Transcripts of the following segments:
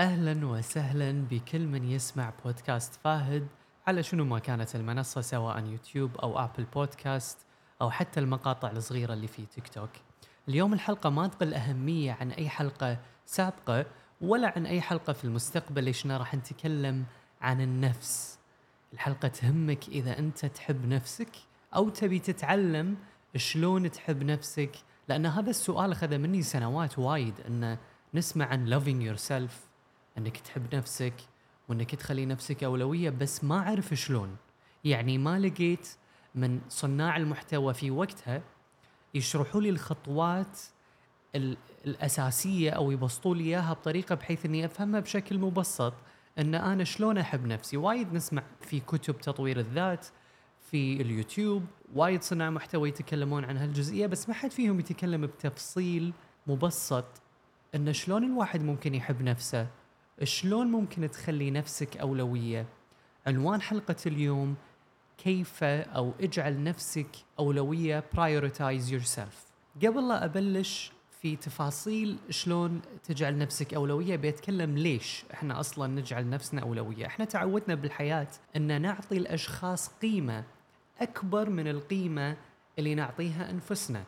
أهلا وسهلا بكل من يسمع بودكاست فاهد على شنو ما كانت المنصة سواء يوتيوب أو آبل بودكاست أو حتى المقاطع الصغيرة اللي في تيك توك. اليوم الحلقة ما تقل أهمية عن أي حلقة سابقة ولا عن أي حلقة في المستقبل ليش راح نتكلم عن النفس. الحلقة تهمك إذا أنت تحب نفسك أو تبي تتعلم شلون تحب نفسك لأن هذا السؤال أخذ مني سنوات وايد إنه نسمع عن loving yourself انك تحب نفسك وانك تخلي نفسك أولوية بس ما أعرف شلون. يعني ما لقيت من صناع المحتوى في وقتها يشرحوا لي الخطوات الأساسية أو يبسطوا لي إياها بطريقة بحيث إني أفهمها بشكل مبسط. إن أنا شلون أحب نفسي؟ وايد نسمع في كتب تطوير الذات في اليوتيوب وايد صناع محتوى يتكلمون عن هالجزئيه بس ما حد فيهم يتكلم بتفصيل مبسط إن شلون الواحد ممكن يحب نفسه. شلون ممكن تخلي نفسك أولوية؟ عنوان حلقة اليوم كيف أو اجعل نفسك أولوية؟ prioritize yourself. قبل لا أبلش في تفاصيل شلون تجعل نفسك أولوية بيتكلم ليش إحنا أصلا نجعل نفسنا أولوية؟ إحنا تعودنا بالحياة إن نعطي الأشخاص قيمة أكبر من القيمة اللي نعطيها أنفسنا.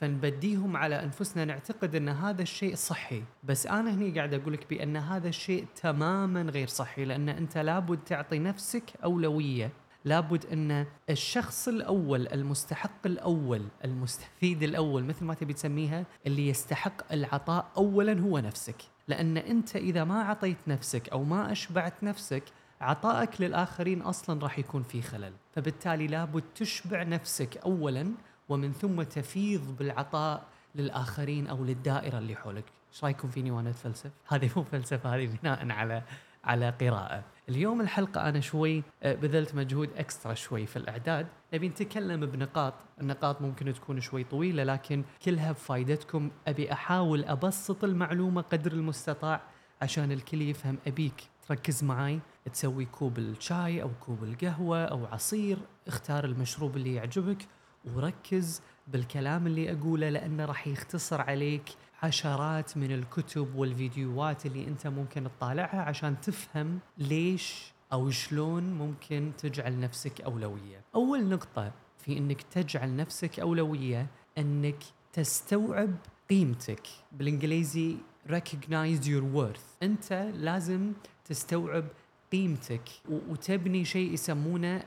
فنبديهم على أنفسنا نعتقد أن هذا الشيء صحي. بس أنا هني قاعد أقول لك بأن هذا الشيء تماما غير صحي لأن أنت لابد تعطي نفسك أولوية. لابد أن الشخص الأول المستحق الأول المستفيد الأول مثل ما تبي تسميها اللي يستحق العطاء اولا هو نفسك. لأن أنت إذا ما اعطيت نفسك أو ما أشبعت نفسك عطائك للآخرين أصلا راح يكون في خلل. فبالتالي لابد تشبع نفسك اولا ومن ثم تفيض بالعطاء للآخرين أو للدائرة اللي حولك. إيش رأيكم فيني وأنا أتفلسف؟ هذه مو فلسفة هذه بناء على على قراءة. اليوم الحلقة أنا شوي آه، بذلت مجهود إكسترا شوي في الإعداد. نبي نتكلم بنقاط النقاط ممكن تكون شوي طويلة لكن كلها بفائدتكم أبي أحاول أبسط المعلومة قدر المستطاع عشان الكل يفهم. أبيك تركز معي تسوي كوب الشاي أو كوب القهوة أو عصير. اختار المشروب اللي يعجبك. وركز بالكلام اللي أقوله لأنه راح يختصر عليك عشرات من الكتب والفيديوهات اللي أنت ممكن تطالعها عشان تفهم ليش أو شلون ممكن تجعل نفسك أولوية. أول نقطة في إنك تجعل نفسك أولوية إنك تستوعب قيمتك بالإنجليزي recognize your worth أنت لازم تستوعب قيمتك وتبني شيء يسمونه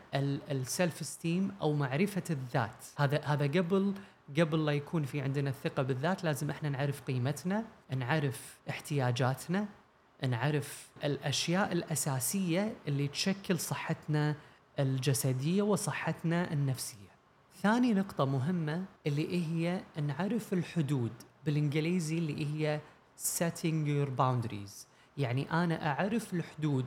السلف ستيم أو معرفة الذات. هذا هذا قبل قبل لا يكون في عندنا الثقة بالذات لازم إحنا نعرف قيمتنا نعرف احتياجاتنا نعرف الأشياء الأساسية اللي تشكل صحتنا الجسدية وصحتنا النفسية. ثاني نقطة مهمة اللي هي نعرف الحدود بالإنجليزي اللي هي setting your boundaries. يعني أنا أعرف الحدود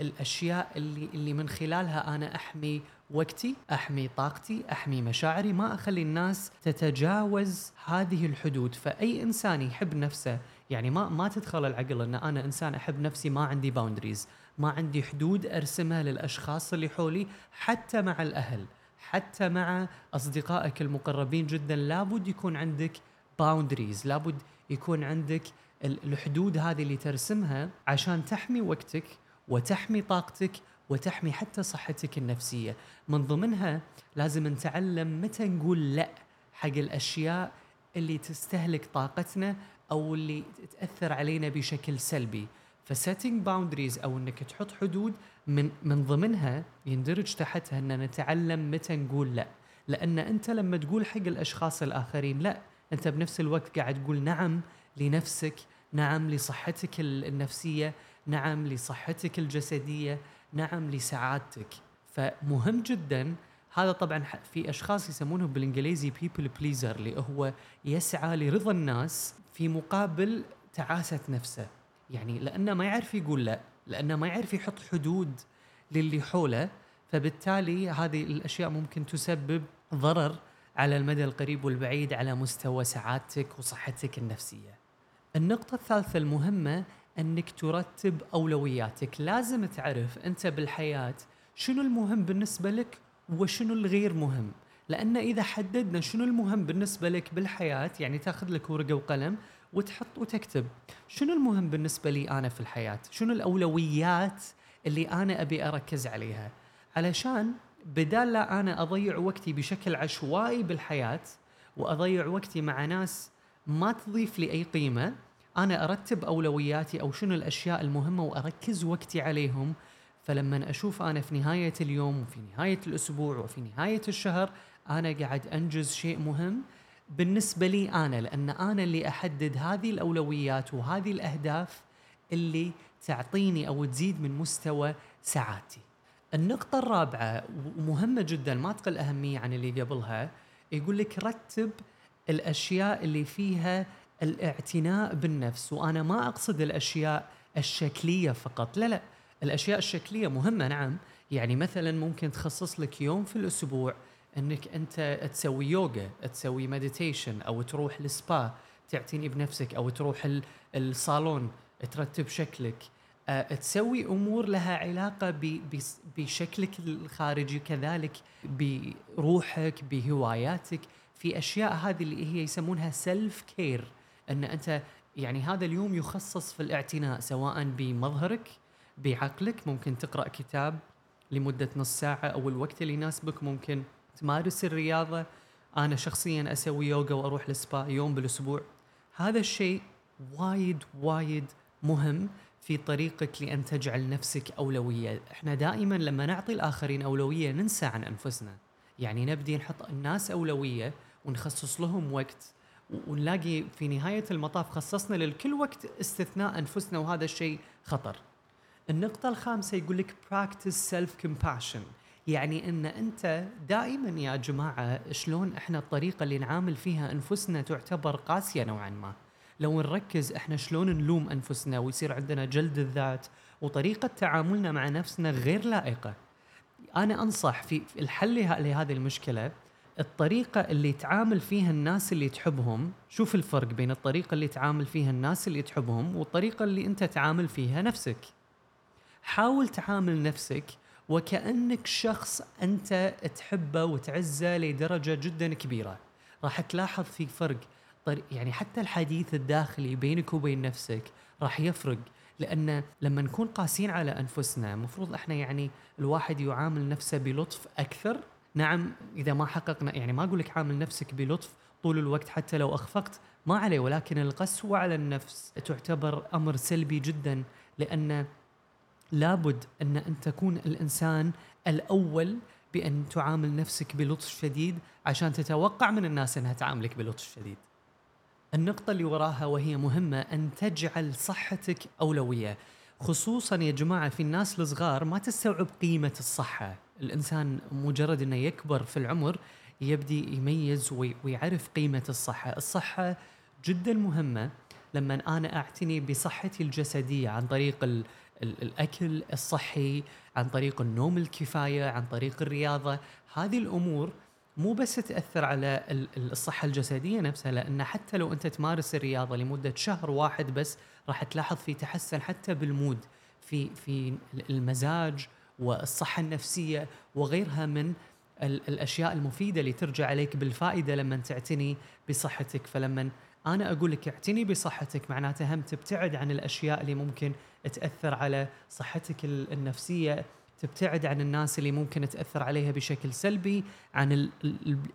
الأشياء اللي اللي من خلالها أنا أحمي وقتي، أحمي طاقتي، أحمي مشاعري، ما أخلي الناس تتجاوز هذه الحدود، فأي إنسان يحب نفسه يعني ما ما تدخل العقل إن أنا إنسان أحب نفسي ما عندي باوندريز، ما عندي حدود أرسمها للأشخاص اللي حولي حتى مع الأهل، حتى مع أصدقائك المقربين جدا. لابد يكون عندك باوندريز، لابد يكون عندك الحدود هذه اللي ترسمها عشان تحمي وقتك. وتحمي طاقتك وتحمي حتى صحتك النفسية. من ضمنها لازم نتعلم متى نقول لا حق الأشياء اللي تستهلك طاقتنا أو اللي تأثر علينا بشكل سلبي. ف setting boundaries أو إنك تحط حدود من من ضمنها يندرج تحتها ان نتعلم متى نقول لا. لأن أنت لما تقول حق الأشخاص الآخرين لا أنت بنفس الوقت قاعد تقول نعم لنفسك نعم لصحتك النفسية نعم لصحتك الجسدية نعم لسعادتك. فمهم جدا هذا طبعا في أشخاص يسمونه بالإنجليزي people pleaser اللي هو يسعى لرضا الناس في مقابل تعاسة نفسه. يعني لأنه ما يعرف يقول لا لأنه ما يعرف يحط حدود للي حوله. فبالتالي هذه الأشياء ممكن تسبب ضرر على المدى القريب والبعيد على مستوى سعادتك وصحتك النفسية. النقطة الثالثة المهمة أنك ترتب أولوياتك. لازم تعرف أنت بالحياة شنو المهم بالنسبة لك وشنو الغير مهم. لأن إذا حددنا شنو المهم بالنسبة لك بالحياة يعني تأخذ لك ورقة وقلم وتحط وتكتب شنو المهم بالنسبة لي أنا في الحياة؟ شنو الأولويات اللي أنا أبي أركز عليها؟ علشان بدال لا أنا أضيع وقتي بشكل عشوائي بالحياة وأضيع وقتي مع ناس ما تضيف لي أي قيمة أنا أرتب أولوياتي أو شنو الأشياء المهمة وأركز وقتي عليهم فلما أشوف أنا في نهاية اليوم وفي نهاية الأسبوع وفي نهاية الشهر أنا قاعد أنجز شيء مهم بالنسبة لي أنا لأن أنا اللي أحدد هذه الأولويات وهذه الأهداف اللي تعطيني أو تزيد من مستوى سعادتي. النقطة الرابعة ومهمة جدا ما تقل أهمية عن اللي قبلها يقول لك رتب الأشياء اللي فيها الاعتناء بالنفس وأنا ما أقصد الأشياء الشكلية فقط. لا لا الأشياء الشكلية مهمة نعم. يعني مثلا ممكن تخصص لك يوم في الأسبوع إنك أنت تسوي يوغا تسوي meditation أو تروح للسبا تعتني بنفسك أو تروح الصالون ترتب شكلك. أه تسوي أمور لها علاقة بشكلك الخارجي كذلك بروحك بهواياتك. في أشياء هذه اللي هي يسمونها self care أن أنت يعني هذا اليوم يخصص في الاعتناء سواء بمظهرك بعقلك. ممكن تقرأ كتاب لمدة نص ساعة أو الوقت اللي يناسبك. ممكن تمارس الرياضة. أنا شخصيا أسوي يوغا وأروح للسبا يوم بالأسبوع. هذا الشيء وايد وايد مهم في طريقك لأن تجعل نفسك أولوية، إحنا دائما لما نعطي الآخرين أولوية ننسى عن أنفسنا، يعني نبدي نحط الناس أولوية ونخصص لهم وقت ونلاقي في نهاية المطاف خصصنا للكل وقت استثناء أنفسنا وهذا الشيء خطر. النقطة الخامسة يقول لك practice self compassion يعني إن أنت دائما يا جماعة شلون إحنا الطريقة اللي نعامل فيها أنفسنا تعتبر قاسية نوعا ما. لو نركز إحنا شلون نلوم أنفسنا ويصير عندنا جلد الذات وطريقة تعاملنا مع نفسنا غير لائقة. أنا أنصح في الحل لهذه المشكلة الطريقة اللي تعامل فيها الناس اللي تحبهم. شوف الفرق بين الطريقة اللي تعامل فيها الناس اللي تحبهم والطريقة اللي انت تعامل فيها نفسك. حاول تعامل نفسك وكأنك شخص أنت تحبه وتعزه لدرجة جدا كبيرة. راح تلاحظ في فرق يعني حتى الحديث الداخلي بينك وبين نفسك راح يفرق. لأن لما نكون قاسيين على أنفسنا المفروض إحنا يعني الواحد يعامل نفسه بلطف أكثر. نعم إذا ما حققنا يعني ما أقول لك عامل نفسك بلطف طول الوقت حتى لو أخفقت ما عليه ولكن القسوة على النفس تعتبر أمر سلبي جدا لأن لابد أن أن تكون الإنسان الأول بأن تعامل نفسك بلطف شديد عشان تتوقع من الناس أنها تعاملك بلطف شديد. النقطة اللي وراها وهي مهمة أن تجعل صحتك أولوية، خصوصا يا جماعة في الناس الصغار ما تستوعب قيمة الصحة، الإنسان مجرد إنه يكبر في العمر يبدي يميز ويعرف قيمة الصحة، الصحة جدا مهمة. لما أنا أعتني بصحتي الجسدية عن طريق الأكل الصحي عن طريق النوم الكفاية عن طريق الرياضة هذه الأمور مو بس تأثر على الصحة الجسدية نفسها لأن حتى لو أنت تمارس الرياضة لمدة شهر واحد بس راح تلاحظ في تحسن حتى بالمود في في المزاج والصحة النفسية وغيرها من الأشياء المفيدة اللي ترجع عليك بالفائدة لما تعتني بصحتك. فلما أنا أقول لك اعتني بصحتك معناته هم تبتعد عن الأشياء اللي ممكن تأثر على صحتك النفسية تبتعد عن الناس اللي ممكن تأثر عليها بشكل سلبي عن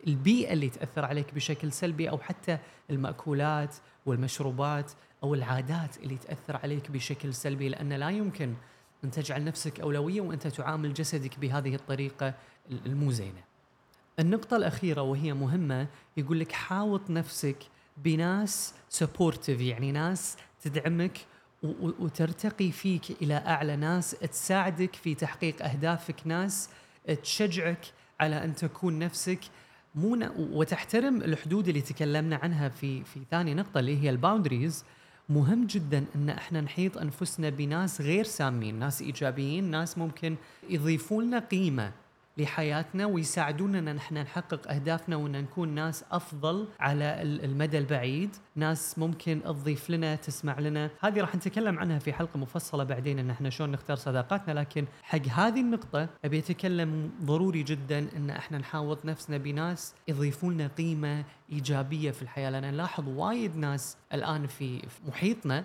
البيئة اللي تأثر عليك بشكل سلبي أو حتى المأكولات والمشروبات أو العادات اللي تأثر عليك بشكل سلبي لأن لا يمكن أن تجعل نفسك أولوية وأنت تعامل جسدك بهذه الطريقة المو زينه. النقطة الأخيرة وهي مهمة يقول لك حاوط نفسك بناس supportive يعني ناس تدعمك وترتقي فيك إلى أعلى ناس تساعدك في تحقيق أهدافك ناس تشجعك على أن تكون نفسك. مو وتحترم الحدود اللي تكلمنا عنها في في ثاني نقطة اللي هي ال boundaries. مهم جدا إن إحنا نحيط أنفسنا بناس غير سامين، ناس إيجابيين، ناس ممكن يضيفوا لنا قيمة. لحياتنا ويساعدونا إن إحنا نحقق أهدافنا وإن نكون ناس أفضل على المدى البعيد، ناس ممكن تضيف لنا تسمع لنا، هذه راح نتكلم عنها في حلقة مفصلة بعدين إن إحنا شلون نختار صداقاتنا. لكن حق هذه النقطة أبي أتكلم ضروري جدا إن إحنا نحاوط نفسنا بناس يضيفون لنا قيمة إيجابية في الحياة. لأن نلاحظ وايد ناس الآن في محيطنا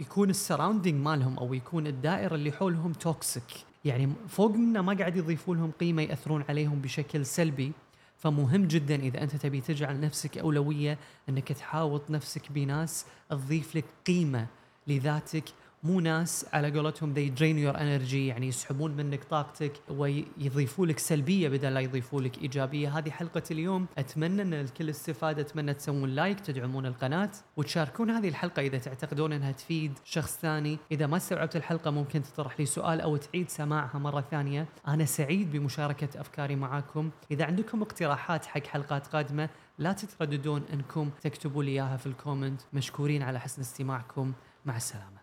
يكون ال surrounding مالهم أو يكون الدائرة اللي حولهم toxic يعني فوق منه ما قاعد يضيفون لهم قيمة يأثرون عليهم بشكل سلبي. فمهم جدا إذا أنت تبي تجعل نفسك أولوية إنك تحاوط نفسك بناس تضيف لك قيمة لذاتك مو ناس على قولتهم they drain your energy يعني يسحبون منك طاقتك ويضيفوا لك سلبية بدل لا يضيفوا لك إيجابية. هذه حلقة اليوم أتمنى أن الكل استفاد أتمنى تسوون like تدعمون القناة وتشاركون هذه الحلقة إذا تعتقدون أنها تفيد شخص ثاني. إذا ما استوعبت الحلقة ممكن تطرح لي سؤال أو تعيد سماعها مرة ثانية. أنا سعيد بمشاركة أفكاري معاكم. إذا عندكم اقتراحات حق حلقات قادمة لا تترددون أنكم تكتبوا لي إياها في الكومنت. مشكورين على حسن استماعكم. مع السلامة.